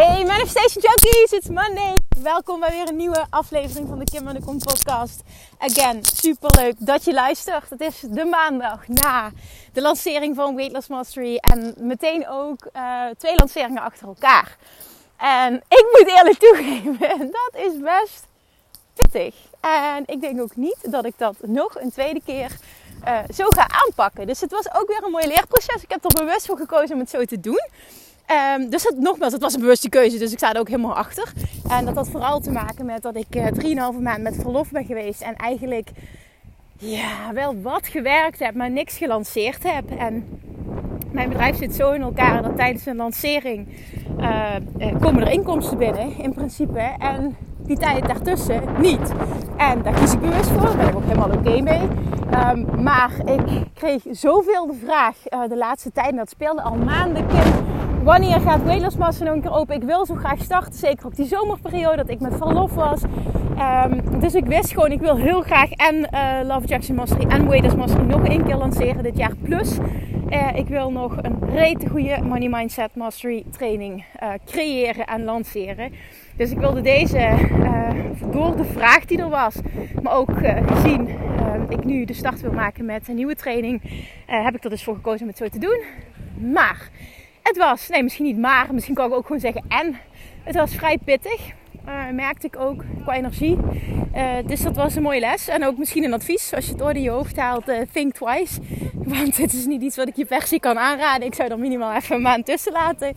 Hey Manifestation Junkies, it's Monday. Welkom bij weer een nieuwe aflevering van de Kim en de Kom podcast. Again, super leuk dat je luistert. Het is de maandag na de lancering van Weightless Mastery en meteen ook uh, twee lanceringen achter elkaar. En ik moet eerlijk toegeven, dat is best pittig. En ik denk ook niet dat ik dat nog een tweede keer uh, zo ga aanpakken. Dus het was ook weer een mooi leerproces. Ik heb er bewust voor gekozen om het zo te doen. Um, dus het, nogmaals, het was een bewuste keuze, dus ik sta er ook helemaal achter. En dat had vooral te maken met dat ik uh, 3,5 maand met verlof ben geweest. En eigenlijk ja, wel wat gewerkt heb, maar niks gelanceerd heb. En mijn bedrijf zit zo in elkaar dat tijdens een lancering uh, komen er inkomsten binnen, in principe. En die tijd daartussen niet. En daar kies ik bewust voor, daar ben ik ook helemaal oké mee. Um, maar ik kreeg zoveel de vraag de laatste tijd, en dat speelde al maanden. Wanneer gaat Welersmassa nog een keer open? Ik wil zo graag starten. Zeker op die zomerperiode dat ik met verlof was. Um, dus ik wist gewoon, ik wil heel graag en uh, Love Jackson Mastery en Waders Mastery nog één keer lanceren dit jaar. Plus, uh, ik wil nog een rete goede Money Mindset Mastery training uh, creëren en lanceren. Dus ik wilde deze door de vraag die er was, maar ook gezien ik nu de start wil maken met een nieuwe training, heb ik er dus voor gekozen om het zo te doen. Maar het was, nee misschien niet maar, misschien kan ik ook gewoon zeggen en. Het was vrij pittig, uh, merkte ik ook qua energie. Uh, dus dat was een mooie les. En ook misschien een advies, als je het ooit in je hoofd haalt, uh, think twice. Want het is niet iets wat ik je per se kan aanraden. Ik zou er minimaal even een maand tussen laten.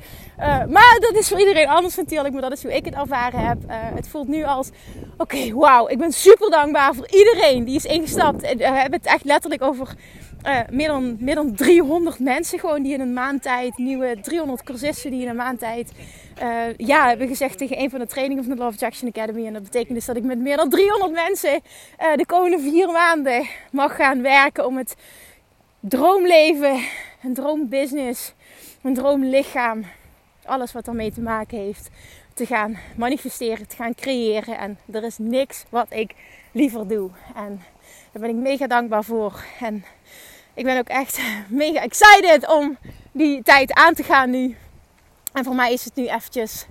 maar dat is voor iedereen anders natuurlijk, maar dat is hoe ik het ervaren heb. het voelt nu als, oké, okay, wauw, ik ben super dankbaar voor iedereen die is ingestapt. En we hebben het echt letterlijk over uh, meer, dan, meer dan 300 mensen gewoon die in een maand tijd, nieuwe 300 cursisten die in een maand tijd uh, ja hebben gezegd tegen een van de trainingen van de Love Jackson Academy. En dat betekent dus dat ik met meer dan 300 mensen uh, de komende vier maanden mag gaan werken om het droomleven, een droombusiness, een droomlichaam, alles wat ermee te maken heeft, te gaan manifesteren, te gaan creëren. En er is niks wat ik liever doe. En daar ben ik mega dankbaar voor. En ik ben ook echt mega excited om die tijd aan te gaan nu. En voor mij is het nu eventjes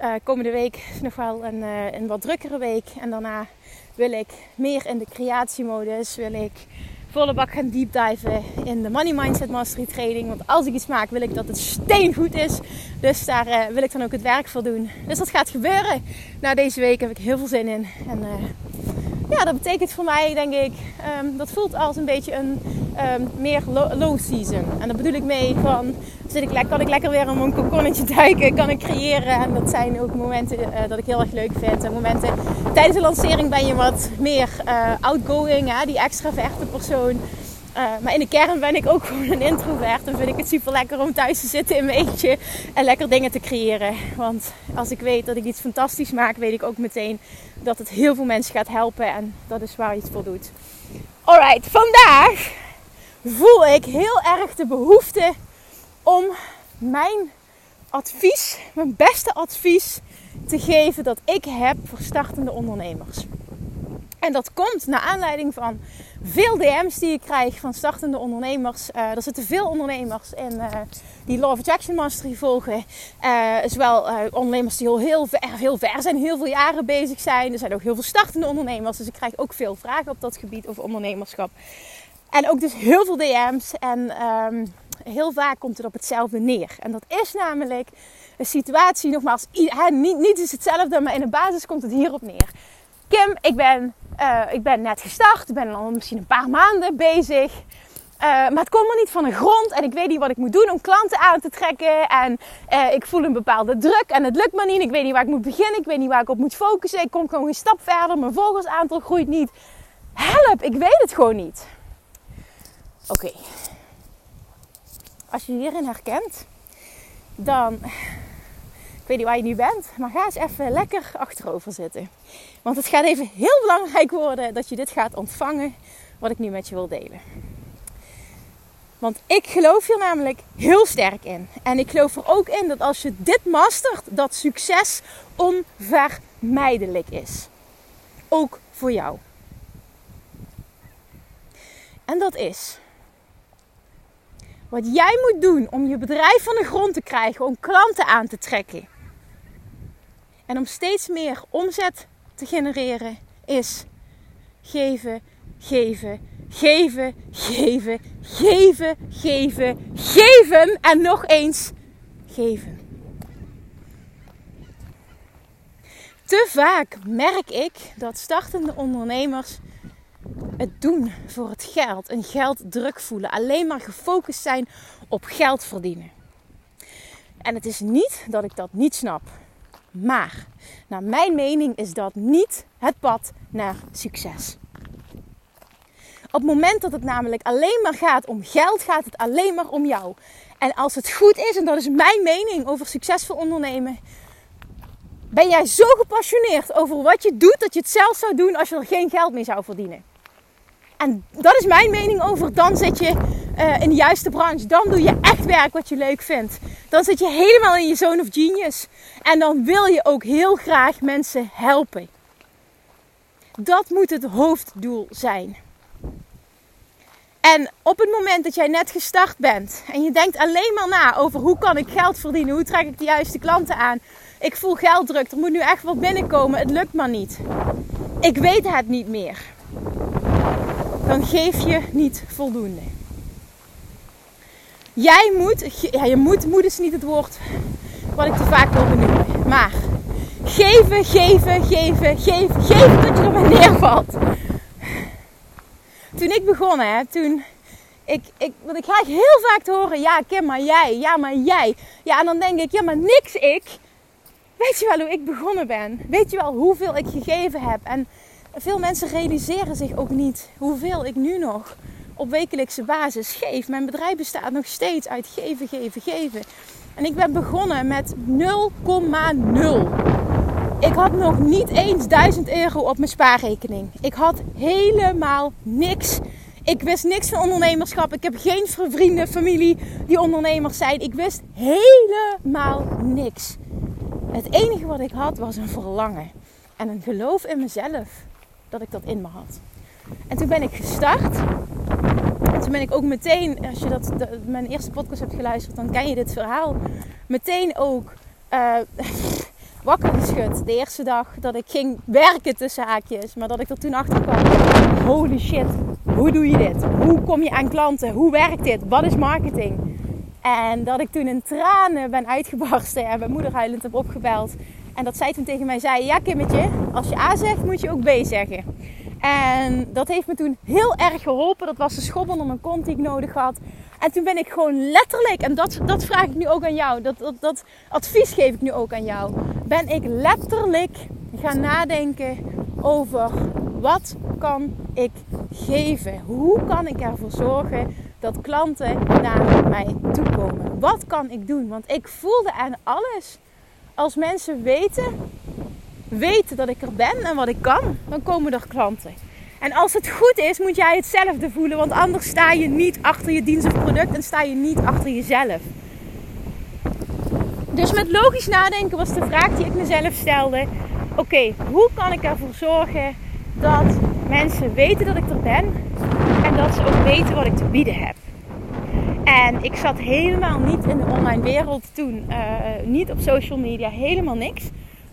uh, komende week nog wel een, uh, een wat drukkere week. En daarna wil ik meer in de creatiemodus. Wil ik volle bak gaan deep diven in de Money Mindset Mastery training. Want als ik iets maak wil ik dat het steengoed is. Dus daar uh, wil ik dan ook het werk voor doen. Dus dat gaat gebeuren. Na deze week heb ik heel veel zin in. En ja, dat betekent voor mij, denk ik, um, dat voelt als een beetje een um, meer low season. En daar bedoel ik mee van, zit ik, kan ik lekker weer in mijn kokonnetje duiken, kan ik creëren. En dat zijn ook momenten uh, dat ik heel erg leuk vind. En momenten tijdens de lancering ben je wat meer uh, outgoing, hè, die extraverte persoon. Uh, maar in de kern ben ik ook gewoon een introvert. En vind ik het super lekker om thuis te zitten in mijn eentje. En lekker dingen te creëren. Want als ik weet dat ik iets fantastisch maak, weet ik ook meteen dat het heel veel mensen gaat helpen. En dat is waar je het voor doet. Alright, vandaag voel ik heel erg de behoefte om mijn advies, mijn beste advies te geven dat ik heb voor startende ondernemers. En dat komt naar aanleiding van veel DM's die ik krijg van startende ondernemers. Uh, er zitten veel ondernemers in uh, die Law of Mastery volgen. Uh, zowel ondernemers die heel, heel, ver, heel ver zijn, heel veel jaren bezig zijn. Er zijn ook heel veel startende ondernemers. Dus ik krijg ook veel vragen op dat gebied over ondernemerschap. En ook dus heel veel DM's. En um, heel vaak komt het op hetzelfde neer. En dat is namelijk een situatie, nogmaals, niet, niet is hetzelfde, maar in de basis komt het hierop neer. Kim, ik ben, uh, ik ben net gestart. Ik ben al misschien een paar maanden bezig. maar het komt maar niet van de grond. En ik weet niet wat ik moet doen om klanten aan te trekken. En ik voel een bepaalde druk. En het lukt maar niet. Ik weet niet waar ik moet beginnen. Ik weet niet waar ik op moet focussen. Ik kom gewoon geen stap verder. Mijn volgersaantal groeit niet. Help, ik weet het gewoon niet. Oké. Als je hierin herkent, dan. Ik weet niet waar je nu bent, maar ga eens even lekker achterover zitten. Want het gaat even heel belangrijk worden dat je dit gaat ontvangen, wat ik nu met je wil delen. Want ik geloof hier namelijk heel sterk in. En ik geloof er ook in dat als je dit mastert, dat succes onvermijdelijk is. Ook voor jou. En dat is wat jij moet doen om je bedrijf van de grond te krijgen, om klanten aan te trekken. En om steeds meer omzet te genereren, is geven, geven, geven, geven, geven, geven, geven en nog eens geven. Te vaak merk ik dat startende ondernemers het doen voor het geld, een gelddruk voelen, alleen maar gefocust zijn op geld verdienen. En het is niet dat ik dat niet snap. Maar naar mijn mening is dat niet het pad naar succes. Op het moment dat het namelijk alleen maar gaat om geld, gaat het alleen maar om jou. En als het goed is, en dat is mijn mening over succesvol ondernemen, ben jij zo gepassioneerd over wat je doet dat je het zelf zou doen als je er geen geld mee zou verdienen. En dat is mijn mening over. Dan zit je uh, in de juiste branche. Dan doe je echt werk wat je leuk vindt. Dan zit je helemaal in je zone of genius. En dan wil je ook heel graag mensen helpen. Dat moet het hoofddoel zijn. En op het moment dat jij net gestart bent en je denkt alleen maar na over hoe kan ik geld verdienen, hoe trek ik de juiste klanten aan, ik voel gelddruk, er moet nu echt wat binnenkomen, het lukt maar niet. Ik weet het niet meer dan geef je niet voldoende. Jij moet, ja, je moet, moet is niet het woord wat ik te vaak wil benoemen. Maar geven, geven, geven, geven, geven tot je er maar neervalt. Toen ik begon, hè, toen ik, ik, want ik krijg heel vaak te horen, ja Kim, maar jij, ja maar jij. Ja, en dan denk ik, ja maar niks ik. Weet je wel hoe ik begonnen ben? Weet je wel hoeveel ik gegeven heb? En veel mensen realiseren zich ook niet hoeveel ik nu nog op wekelijkse basis geef. Mijn bedrijf bestaat nog steeds uit geven, geven, geven. En ik ben begonnen met 0,0. Ik had nog niet eens 1000 euro op mijn spaarrekening. Ik had helemaal niks. Ik wist niks van ondernemerschap. Ik heb geen vrienden, familie die ondernemers zijn. Ik wist helemaal niks. Het enige wat ik had was een verlangen en een geloof in mezelf dat ik dat in me had. En toen ben ik gestart. En toen ben ik ook meteen, als je dat, mijn eerste podcast hebt geluisterd, dan ken je dit verhaal. Meteen ook uh, wakker geschud. De eerste dag dat ik ging werken tussen haakjes. Maar dat ik er toen achter kwam. Holy shit, hoe doe je dit? Hoe kom je aan klanten? Hoe werkt dit? Wat is marketing? En dat ik toen in tranen ben uitgebarsten en mijn moeder huilend heb opgebeld. En dat zij toen tegen mij zei: Ja, Kimmetje, als je A zegt, moet je ook B zeggen. En dat heeft me toen heel erg geholpen. Dat was de schop onder mijn kont die ik nodig had. En toen ben ik gewoon letterlijk, en dat, dat vraag ik nu ook aan jou, dat, dat, dat advies geef ik nu ook aan jou. Ben ik letterlijk gaan nadenken over wat kan ik geven? Hoe kan ik ervoor zorgen dat klanten naar mij toe komen? Wat kan ik doen? Want ik voelde aan alles als mensen weten, weten dat ik er ben en wat ik kan, dan komen er klanten. En als het goed is, moet jij hetzelfde voelen, want anders sta je niet achter je dienst of product en sta je niet achter jezelf. Dus met logisch nadenken was de vraag die ik mezelf stelde: oké, hoe kan ik ervoor zorgen dat mensen weten dat ik er ben en dat ze ook weten wat ik te bieden heb? En ik zat helemaal niet in de online wereld toen. Uh, niet op social media, helemaal niks.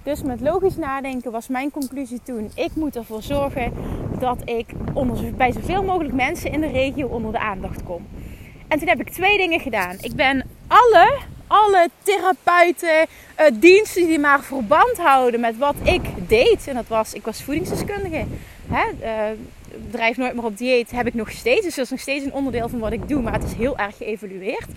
Dus met logisch nadenken was mijn conclusie toen: ik moet ervoor zorgen dat ik onder, bij zoveel mogelijk mensen in de regio onder de aandacht kom. En toen heb ik twee dingen gedaan. Ik ben alle alle therapeuten, uh, diensten die maar verband houden met wat ik deed. En dat was, ik was voedingsdeskundige. Hè? Uh, bedrijf Nooit meer op dieet heb ik nog steeds. Dus dat is nog steeds een onderdeel van wat ik doe. Maar het is heel erg geëvolueerd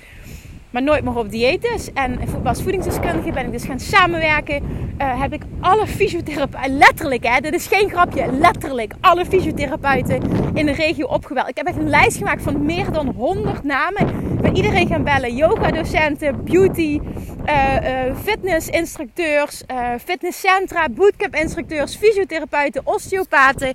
maar nooit meer op dieet dus. En als voedingsdeskundige ben ik dus gaan samenwerken. Uh, heb ik alle fysiotherapeuten, letterlijk hè, dit is geen grapje, letterlijk alle fysiotherapeuten in de regio opgebeld. Ik heb echt een lijst gemaakt van meer dan 100 namen. Ben iedereen gaan bellen. Yoga docenten, beauty, uh, uh, fitnessinstructeurs, fitnesscentra, bootcamp instructeurs, fysiotherapeuten, osteopaten.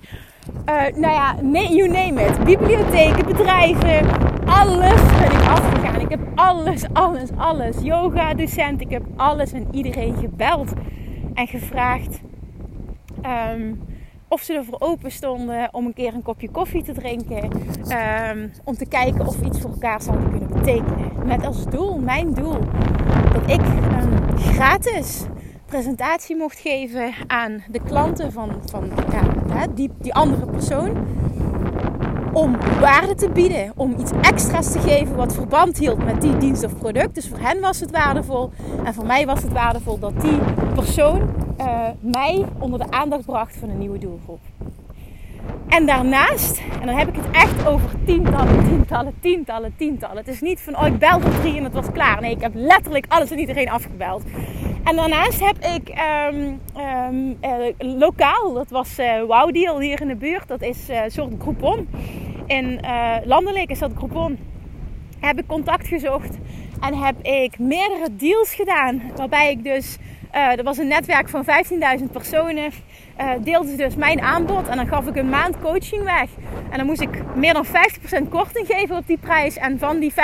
Nou ja, you name it. Bibliotheken, bedrijven, alles ben ik afgegaan. Ik heb alles, alles, alles. Yoga docent, ik heb alles en iedereen gebeld en gevraagd ehm, of ze ervoor open stonden om een keer een kopje koffie te drinken. Um, om te kijken of we iets voor elkaar zouden kunnen betekenen. Met als doel, mijn doel, dat ik een gratis presentatie mocht geven aan de klanten van, van ja, die, die andere persoon om waarde te bieden, om iets extra's te geven wat verband hield met die dienst of product. Dus voor hen was het waardevol en voor mij was het waardevol dat die persoon uh, mij onder de aandacht bracht van een nieuwe doelgroep. En daarnaast, en dan heb ik het echt over tientallen, tientallen, tientallen, tientallen. Het is niet van, oh ik bel tot drie en het was klaar. Nee, ik heb letterlijk alles en iedereen afgebeld. En daarnaast heb ik um, um, uh, lokaal, dat was uh, Wow Deal hier in de buurt. Dat is uh, een soort groupon. In landelijk is dat groupon. Heb ik contact gezocht en heb ik meerdere deals gedaan. Waarbij ik dus uh, er was een netwerk van 15.000 personen. Uh, deelde dus mijn aanbod en dan gaf ik een maand coaching weg. En dan moest ik meer dan 50% korting geven op die prijs. En van die 50%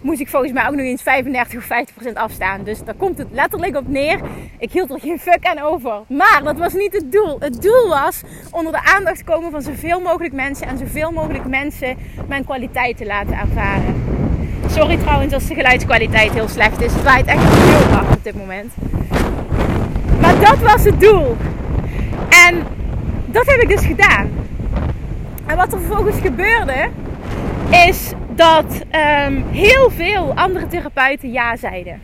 moest ik volgens mij ook nog eens 35 of 50% afstaan. Dus daar komt het letterlijk op neer. Ik hield er geen fuck aan over. Maar dat was niet het doel. Het doel was onder de aandacht komen van zoveel mogelijk mensen. En zoveel mogelijk mensen mijn kwaliteit te laten ervaren. Sorry trouwens als de geluidskwaliteit heel slecht is. Het waait echt heel hard op dit moment. Maar dat was het doel. En dat heb ik dus gedaan. En wat er vervolgens gebeurde, is dat um, heel veel andere therapeuten ja zeiden.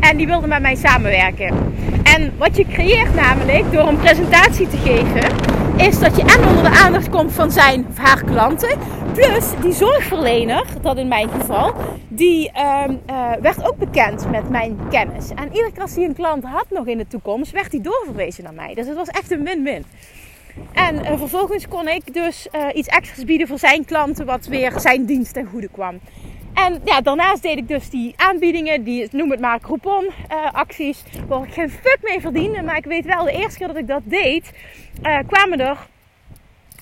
En die wilden met mij samenwerken. En wat je creëert namelijk door een presentatie te geven, is dat je en onder de aandacht komt van zijn of haar klanten. Plus die zorgverlener, dat in mijn geval, die uh, uh, werd ook bekend met mijn kennis. En iedere keer als hij een klant had nog in de toekomst, werd hij doorverwezen naar mij. Dus het was echt een win-win. En uh, vervolgens kon ik dus uh, iets extra's bieden voor zijn klanten, wat weer zijn dienst ten goede kwam. En ja, daarnaast deed ik dus die aanbiedingen, die noem het maar coupon uh, acties, waar ik geen fuck mee verdiende. Maar ik weet wel, de eerste keer dat ik dat deed, kwamen er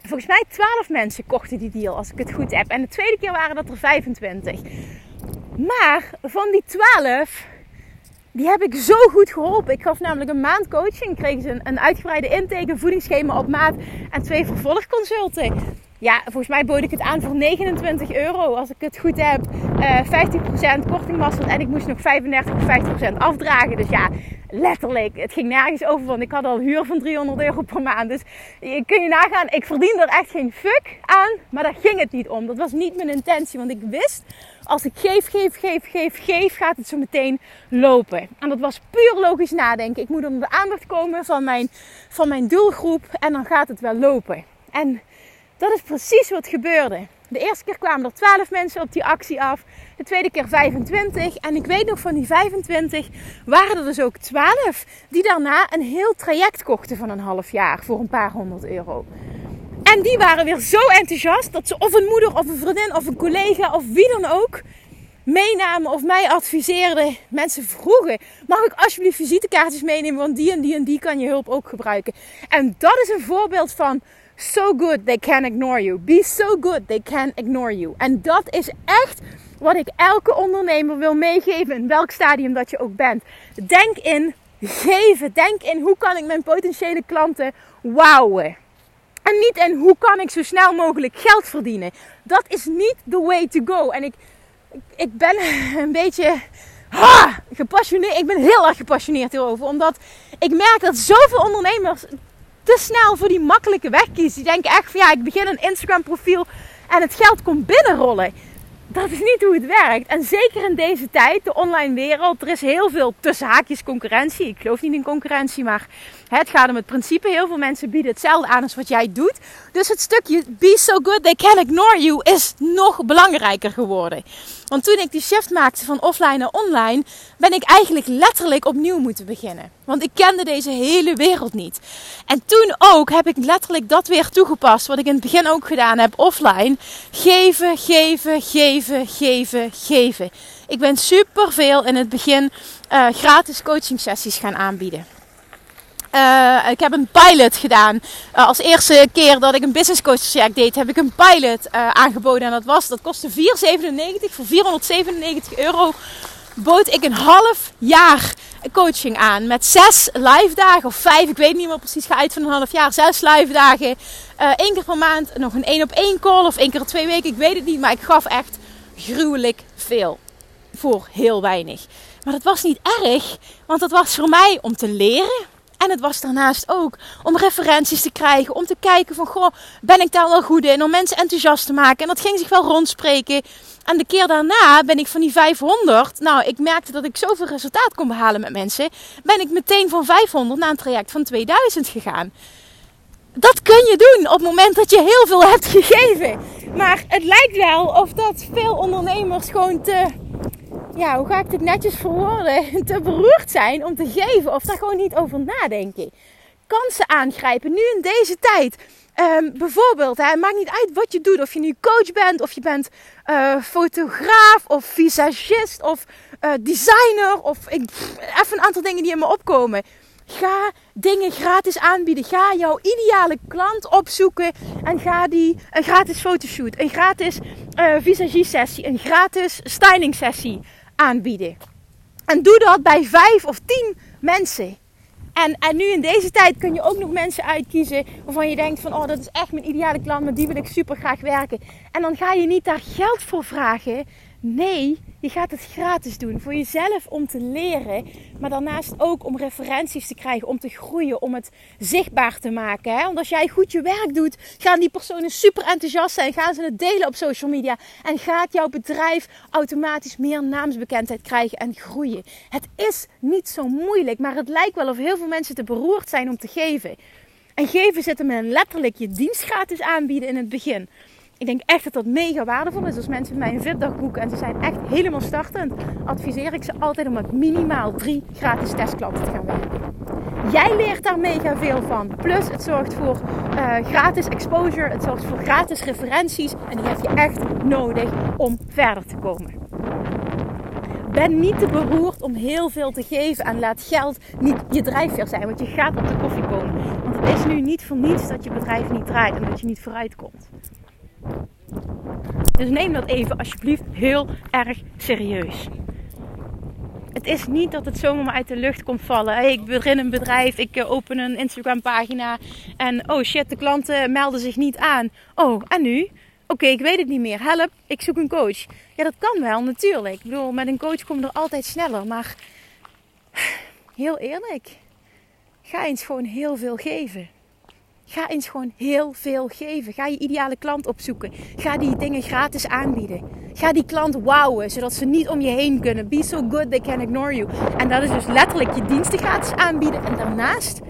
volgens mij 12 mensen kochten die deal, als ik het goed heb. En de tweede keer waren dat er 25. Maar van die 12, die heb ik zo goed geholpen. Ik gaf namelijk een maand coaching, kregen ze een, uitgebreide intake, een voedingsschema op maat en twee vervolgconsulten ja, volgens mij bood ik het aan voor 29 euro. Als ik het goed heb, uh, eh, 50% korting was het. En ik moest nog 35 of 50% afdragen. Dus ja, letterlijk. Het ging nergens over. Want ik had al huur van 300 euro per maand. Dus kun je nagaan, ik verdien er echt geen fuck aan. Maar daar ging het niet om. Dat was niet mijn intentie. Want ik wist, als ik geef, geef, geef, geef, geef, gaat het zo meteen lopen. En dat was puur logisch nadenken. Ik moet onder de aandacht komen van mijn, van mijn doelgroep. En dan gaat het wel lopen. En dat is precies wat gebeurde. De eerste keer kwamen er 12 mensen op die actie af. De tweede keer 25. En ik weet nog van die 25 waren er dus ook 12 die daarna een heel traject kochten van een half jaar voor een paar honderd euro. En die waren weer zo enthousiast dat ze of een moeder of een vriendin of een collega of wie dan ook meenamen of mij adviseerden. Mensen vroegen: mag ik alsjeblieft visitekaartjes meenemen? Want die en die en die kan je hulp ook gebruiken. En dat is een voorbeeld van So good they can ignore you. Be so good they can ignore you. En dat is echt wat ik elke ondernemer wil meegeven, in welk stadium dat je ook bent. Denk in geven. Denk in hoe kan ik mijn potentiële klanten wowen. En niet in hoe kan ik zo snel mogelijk geld verdienen. Dat is niet the way to go. En ik, ik ben een beetje ha, gepassioneerd. Ik ben heel erg gepassioneerd hierover. Omdat ik merk dat zoveel ondernemers te snel voor die makkelijke weg kiezen. Die denken echt van ja, ik begin een Instagram profiel en het geld komt binnenrollen. dat is niet hoe het werkt. En zeker in deze tijd, de online wereld, er is heel veel tussen haakjes concurrentie. Ik geloof niet in concurrentie, maar het gaat om het principe. Heel veel mensen bieden hetzelfde aan als wat jij doet. Dus het stukje be so good they can ignore you is nog belangrijker geworden. Want toen ik die shift maakte van offline naar online, ben ik eigenlijk letterlijk opnieuw moeten beginnen. Want ik kende deze hele wereld niet. En toen ook heb ik letterlijk dat weer toegepast, wat ik in het begin ook gedaan heb offline. Geven, geven, geven, geven, geven. Ik ben super veel in het begin uh, gratis coaching sessies gaan aanbieden. Uh, ik heb een pilot gedaan. Uh, als eerste keer dat ik een business coach traject deed, heb ik een pilot uh, aangeboden. En dat was, dat kostte 4,97. Voor 497 euro bood ik een half jaar coaching aan. Met zes live dagen of vijf, ik weet niet meer precies. Ga uit van een half jaar. Zes live dagen. Eén keer per maand nog een één op één call. Of één keer twee weken, ik weet het niet. Maar ik gaf echt gruwelijk veel. Voor heel weinig. Maar dat was niet erg. Want dat was voor mij om te leren en het was daarnaast ook om referenties te krijgen. Om te kijken van, goh, ben ik daar wel goed in? Om mensen enthousiast te maken. En dat ging zich wel rondspreken. En de keer daarna ben ik van die 500. Nou, ik merkte dat ik zoveel resultaat kon behalen met mensen. Ben ik meteen van 500 naar een traject van 2000 gegaan. Dat kun je doen op het moment dat je heel veel hebt gegeven. Maar het lijkt wel of dat veel ondernemers gewoon te ja, hoe ga ik dit netjes verwoorden, te beroerd zijn om te geven of daar gewoon niet over nadenken. Kansen aangrijpen, nu in deze tijd. Um, bijvoorbeeld, het maakt niet uit wat je doet. Of je nu coach bent, of je bent uh, fotograaf, of visagist, of uh, designer. Of ik, even een aantal dingen die in me opkomen. Ga dingen gratis aanbieden. Ga jouw ideale klant opzoeken en ga die een gratis fotoshoot, een gratis uh, visagie sessie, een gratis styling sessie aanbieden. En doe dat bij vijf of tien mensen. En, en nu in deze tijd kun je ook nog mensen uitkiezen waarvan je denkt van oh dat is echt mijn ideale klant, met die wil ik super graag werken. En dan ga je niet daar geld voor vragen. Nee, je gaat het gratis doen voor jezelf om te leren, maar daarnaast ook om referenties te krijgen, om te groeien, om het zichtbaar te maken. Hè? Want als jij goed je werk doet, gaan die personen super enthousiast zijn, gaan ze het delen op social media en gaat jouw bedrijf automatisch meer naamsbekendheid krijgen en groeien. Het is niet zo moeilijk, maar het lijkt wel of heel veel mensen te beroerd zijn om te geven. En geven zit hem in letterlijk je dienst gratis aanbieden in het begin. Ik denk echt dat dat mega waardevol is als mensen mij een VIP-dag boeken en ze zijn echt helemaal startend. Adviseer ik ze altijd om met minimaal drie gratis testklanten te gaan werken. Jij leert daar mega veel van. Plus het zorgt voor uh, gratis exposure, het zorgt voor gratis referenties en die heb je echt nodig om verder te komen. Ben niet te beroerd om heel veel te geven en laat geld niet je drijfveer zijn, want je gaat op de koffie komen. Want het is nu niet voor niets dat je bedrijf niet draait en dat je niet vooruit komt. Dus neem dat even alsjeblieft heel erg serieus. Het is niet dat het zomaar uit de lucht komt vallen. Ik begin een bedrijf, ik eh, open een Instagram pagina en oh shit, de klanten melden zich niet aan. Oh, en nu? Oké, ik weet het niet meer. Help, ik zoek een coach. Ja, dat kan wel, natuurlijk. Ik bedoel, met een coach kom je er altijd sneller. Maar heel eerlijk, ga eens gewoon heel veel geven. Ga eens gewoon heel veel geven. Ga je ideale klant opzoeken. Ga die dingen gratis aanbieden. Ga die klant wowen, zodat ze niet om je heen kunnen. Be so good they can ignore you. En dat is dus letterlijk je diensten gratis aanbieden. En daarnaast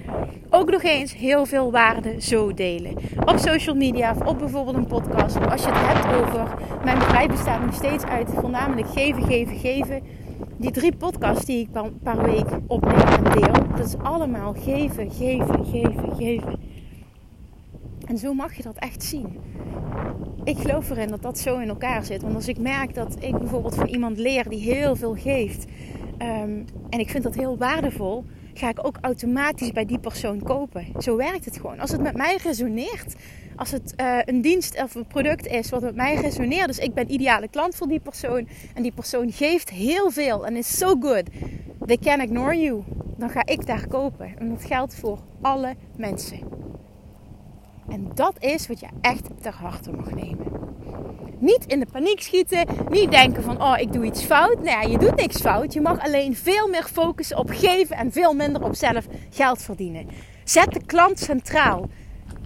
ook nog eens heel veel waarde zo delen. Op social media of op bijvoorbeeld een podcast. Als je het hebt over mijn bedrijf bestaat nog steeds uit voornamelijk geven, geven, geven. Die drie podcasts die ik per, week opneem en deel. Dat is allemaal geven, geven, geven, geven. En zo mag je dat echt zien. Ik geloof erin dat dat zo in elkaar zit. Want als ik merk dat ik bijvoorbeeld van iemand leer die heel veel geeft. Ehm, en ik vind dat heel waardevol. Ga ik ook automatisch bij die persoon kopen. Zo werkt het gewoon. Als het met mij resoneert. Als het uh, een dienst of een product is wat met mij resoneert. Dus ik ben ideale klant voor die persoon. En die persoon geeft heel veel. En is so good. They can ignore you. Dan ga ik daar kopen. En dat geldt voor alle mensen. En dat is wat je echt ter harte mag nemen. Niet in de paniek schieten. Niet denken van, oh, ik doe iets fout. Nee, nou je doet niks fout. Je mag alleen veel meer focussen op geven en veel minder op zelf geld verdienen. Zet de klant centraal.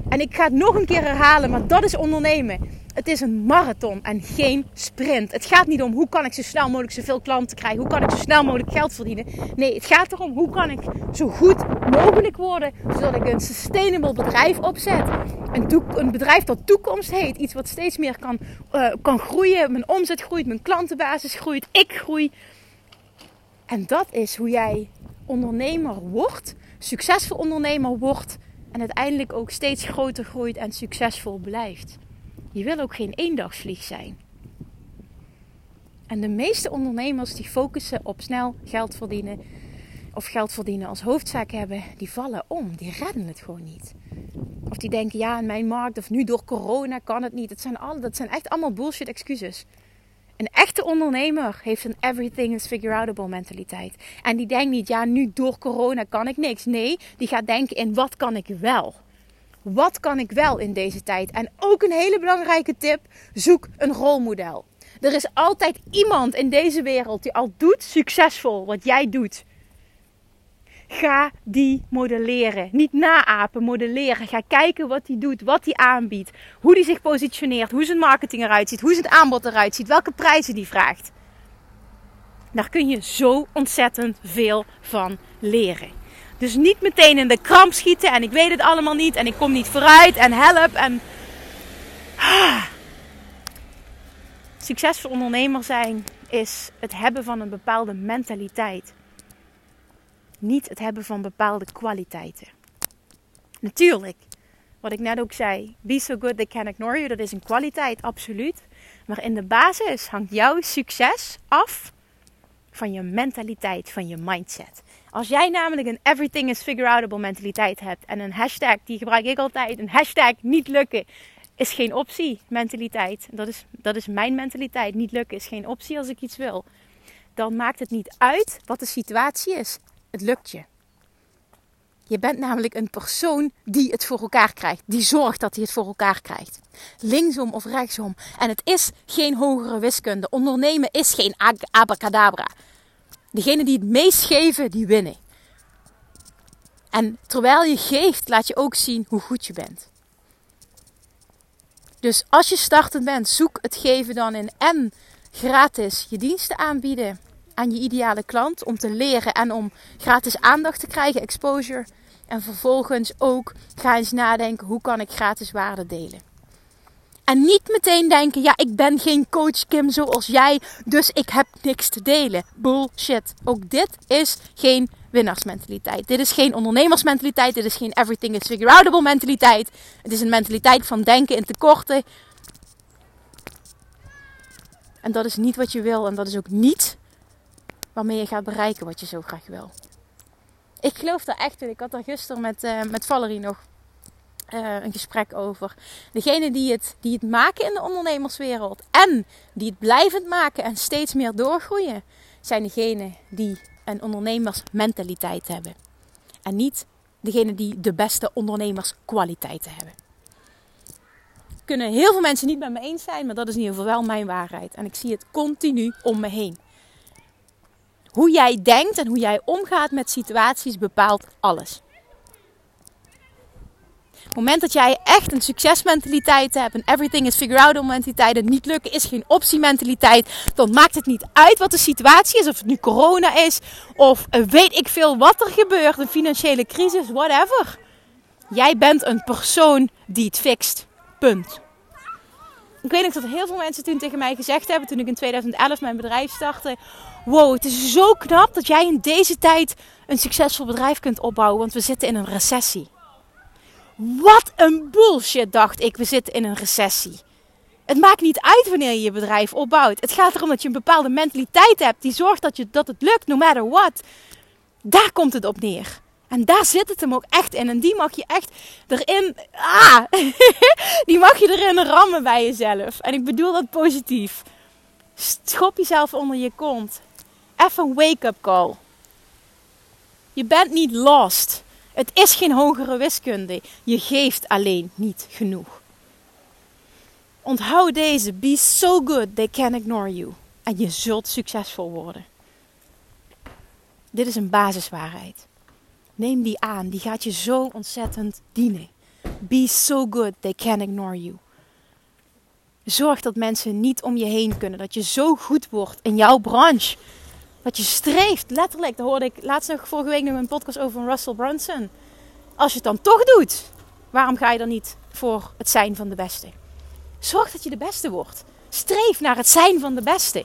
En ik ga het nog een keer herhalen, maar dat is ondernemen. Het is een marathon en geen sprint. Het gaat niet om hoe kan ik zo snel mogelijk zoveel klanten krijgen. Hoe kan ik zo snel mogelijk geld verdienen. Nee, het gaat erom hoe kan ik zo goed mogelijk worden. Zodat ik een sustainable bedrijf opzet. Een, een bedrijf dat toekomst heet. Iets wat steeds meer kan, uh, kan groeien. Mijn omzet groeit, mijn klantenbasis groeit, ik groei. En dat is hoe jij ondernemer wordt. Succesvol ondernemer wordt. En uiteindelijk ook steeds groter groeit en succesvol blijft. Je wil ook geen eendagsvlieg zijn. En de meeste ondernemers die focussen op snel geld verdienen of geld verdienen als hoofdzaak hebben, die vallen om. Die redden het gewoon niet. Of die denken, ja, in mijn markt of nu door corona kan het niet. Dat zijn, alle, dat zijn echt allemaal bullshit excuses. Een echte ondernemer heeft een everything is figure outable mentaliteit. En die denkt niet, ja, nu door corona kan ik niks. Nee, die gaat denken in wat kan ik wel. Wat kan ik wel in deze tijd? En ook een hele belangrijke tip: zoek een rolmodel. Er is altijd iemand in deze wereld die al doet succesvol wat jij doet. Ga die modelleren. Niet naapen, modelleren. Ga kijken wat hij doet, wat hij aanbiedt, hoe hij zich positioneert, hoe zijn marketing eruit ziet, hoe zijn aanbod eruit ziet, welke prijzen hij vraagt. Daar kun je zo ontzettend veel van leren. Dus niet meteen in de kramp schieten en ik weet het allemaal niet en ik kom niet vooruit en help en. Ah. Succesvol ondernemer zijn is het hebben van een bepaalde mentaliteit. Niet het hebben van bepaalde kwaliteiten. Natuurlijk, wat ik net ook zei, be so good they can ignore you, dat is een kwaliteit, absoluut. Maar in de basis hangt jouw succes af van je mentaliteit, van je mindset. Als jij namelijk een everything is figure outable mentaliteit hebt en een hashtag, die gebruik ik altijd, een hashtag niet lukken is geen optie mentaliteit. Dat is, dat is mijn mentaliteit. Niet lukken is geen optie als ik iets wil. Dan maakt het niet uit wat de situatie is. Het lukt je. Je bent namelijk een persoon die het voor elkaar krijgt. Die zorgt dat hij het voor elkaar krijgt. Linksom of rechtsom. En het is geen hogere wiskunde. Ondernemen is geen abracadabra. Degenen die het meest geven, die winnen. En terwijl je geeft, laat je ook zien hoe goed je bent. Dus als je startend bent, zoek het geven dan in en gratis je diensten aanbieden aan je ideale klant om te leren en om gratis aandacht te krijgen, exposure. En vervolgens ook ga eens nadenken hoe kan ik gratis waarde delen. En niet meteen denken, ja, ik ben geen coach Kim zoals jij, dus ik heb niks te delen. Bullshit. Ook dit is geen winnaarsmentaliteit. Dit is geen ondernemersmentaliteit. Dit is geen everything is figure outable mentaliteit. Het is een mentaliteit van denken in tekorten. En dat is niet wat je wil. En dat is ook niet waarmee je gaat bereiken wat je zo graag wil. Ik geloof daar echt in. Ik had daar gisteren met, uh, met Valerie nog uh, een gesprek over. Degene die het, die het maken in de ondernemerswereld en die het blijvend maken en steeds meer doorgroeien, zijn degene die een ondernemersmentaliteit hebben. En niet degene die de beste ondernemerskwaliteiten hebben. Kunnen heel veel mensen niet met me eens zijn, maar dat is in ieder geval wel mijn waarheid. En ik zie het continu om me heen. Hoe jij denkt en hoe jij omgaat met situaties bepaalt alles. Het moment dat jij echt een succesmentaliteit hebt, een everything is figure out mentaliteit, en niet lukken is geen optie mentaliteit, dan maakt het niet uit wat de situatie is, of het nu corona is, of weet ik veel wat er gebeurt, een financiële crisis, whatever. Jij bent een persoon die het fixt. Punt. Ik weet nog dat heel veel mensen toen tegen mij gezegd hebben, toen ik in 2011 mijn bedrijf startte, wow, het is zo knap dat jij in deze tijd een succesvol bedrijf kunt opbouwen, want we zitten in een recessie. Wat een bullshit, dacht ik. We zitten in een recessie. Het maakt niet uit wanneer je je bedrijf opbouwt. Het gaat erom dat je een bepaalde mentaliteit hebt die zorgt dat, je, dat het lukt, no matter what. Daar komt het op neer. En daar zit het hem ook echt in. En die mag je echt erin. Ah! die mag je erin rammen bij jezelf. En ik bedoel dat positief. Schop jezelf onder je kont. Even een wake-up call. Je bent niet lost. Het is geen hogere wiskunde. Je geeft alleen niet genoeg. Onthoud deze. Be so good they can ignore you. En je zult succesvol worden. Dit is een basiswaarheid. Neem die aan. Die gaat je zo ontzettend dienen. Be so good they can ignore you. Zorg dat mensen niet om je heen kunnen. Dat je zo goed wordt in jouw branche. Dat je streeft, letterlijk. Daar hoorde ik laatst nog vorige week nog een podcast over Russell Brunson. Als je het dan toch doet, waarom ga je dan niet voor het zijn van de beste? Zorg dat je de beste wordt. Streef naar het zijn van de beste.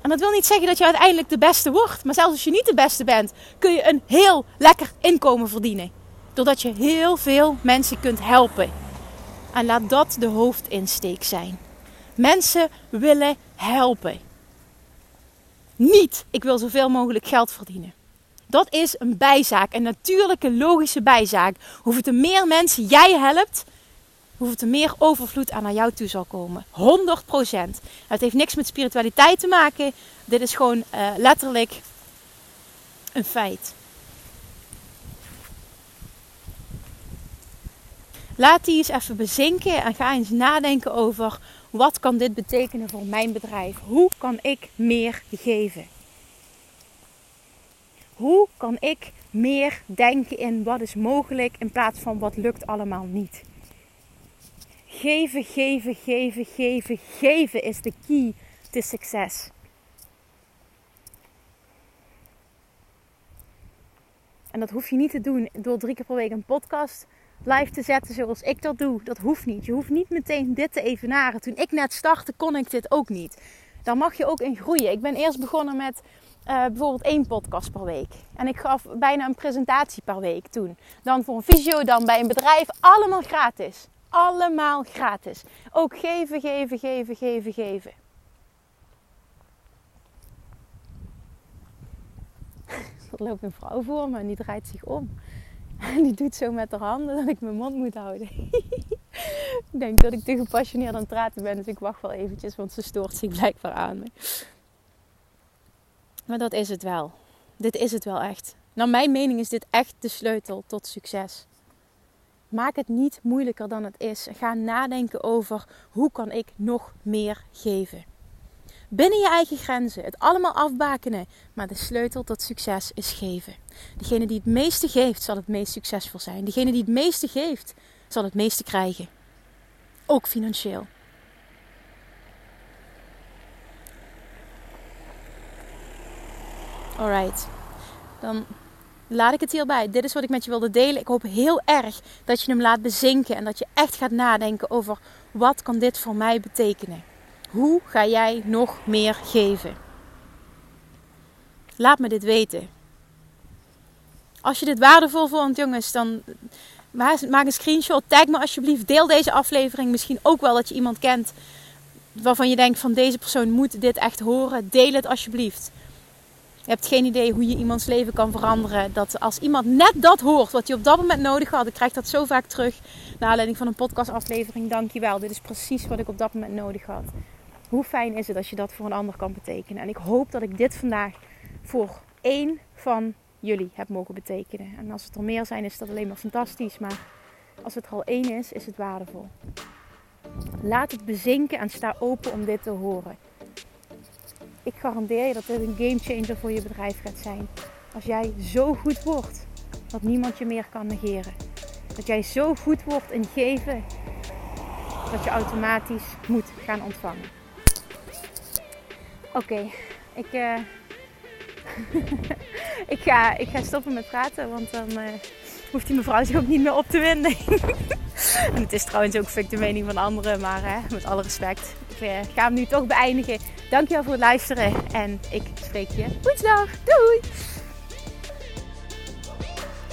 En dat wil niet zeggen dat je uiteindelijk de beste wordt. Maar zelfs als je niet de beste bent, kun je een heel lekker inkomen verdienen. Doordat je heel veel mensen kunt helpen. En laat dat de hoofdinsteek zijn. Mensen willen helpen. Niet, ik wil zoveel mogelijk geld verdienen. Dat is een bijzaak, een natuurlijke, logische bijzaak. Hoeveel te meer mensen jij helpt, hoeveel te meer overvloed aan naar jou toe zal komen. 100%. Het heeft niks met spiritualiteit te maken. Dit is gewoon uh, letterlijk een feit. Laat die eens even bezinken en ga eens nadenken over wat kan dit betekenen voor mijn bedrijf? Hoe kan ik meer geven? Hoe kan ik meer denken in wat is mogelijk in plaats van wat lukt allemaal niet? Geven, geven, geven, geven, geven is de key to succes. En dat hoef je niet te doen door drie keer per week een podcast live te zetten zoals ik dat doe. Dat hoeft niet. Je hoeft niet meteen dit te evenaren. Toen ik net startte, kon ik dit ook niet. Daar mag je ook in groeien. Ik ben eerst begonnen met uh, bijvoorbeeld één podcast per week. En ik gaf bijna een presentatie per week toen. Dan voor een visio, dan bij een bedrijf. Allemaal gratis. Allemaal gratis. Ook geven, geven, geven, geven, geven. Er loopt een vrouw voor me en die draait zich om. En die doet zo met haar handen dat ik mijn mond moet houden. ik denk dat ik te gepassioneerd aan het praten ben, dus ik wacht wel eventjes, want ze stoort zich blijkbaar aan me. Maar dat is het wel. Dit is het wel echt. Naar mijn mening is dit echt de sleutel tot succes. Maak het niet moeilijker dan het is. Ga nadenken over hoe kan ik nog meer geven. Binnen je eigen grenzen, het allemaal afbakenen. Maar de sleutel tot succes is geven. Degene die het meeste geeft, zal het meest succesvol zijn. Degene die het meeste geeft, zal het meeste krijgen. Ook financieel. Alright. Dan laat ik het hierbij. Dit is wat ik met je wilde delen. Ik hoop heel erg dat je hem laat bezinken en dat je echt gaat nadenken over wat kan dit voor mij betekenen. Hoe ga jij nog meer geven? Laat me dit weten. Als je dit waardevol vond, jongens, dan maak een screenshot. Tag me alsjeblieft. Deel deze aflevering. Misschien ook wel dat je iemand kent waarvan je denkt van deze persoon moet dit echt horen. Deel het alsjeblieft. Je hebt geen idee hoe je iemands leven kan veranderen. Dat als iemand net dat hoort wat je op dat moment nodig had. Ik krijg dat zo vaak terug. Naar aanleiding van een podcastaflevering. Dankjewel. Dit is precies wat ik op dat moment nodig had. Hoe fijn is het als je dat voor een ander kan betekenen? En ik hoop dat ik dit vandaag voor één van jullie heb mogen betekenen. En als het er meer zijn, is dat alleen maar fantastisch. Maar als het er al één is, is het waardevol. Laat het bezinken en sta open om dit te horen. Ik garandeer je dat dit een game changer voor je bedrijf gaat zijn. Als jij zo goed wordt dat niemand je meer kan negeren. Dat jij zo goed wordt in geven dat je automatisch moet gaan ontvangen. Oké, ik, uh, ik, ga, ik ga stoppen met praten, want dan uh, hoeft die mevrouw zich ook niet meer op te winden. en het is trouwens ook de mening van anderen, maar met alle respect. Ik uh, ga hem nu toch beëindigen. Dankjewel voor het luisteren en ik spreek je. Goedendag, doei!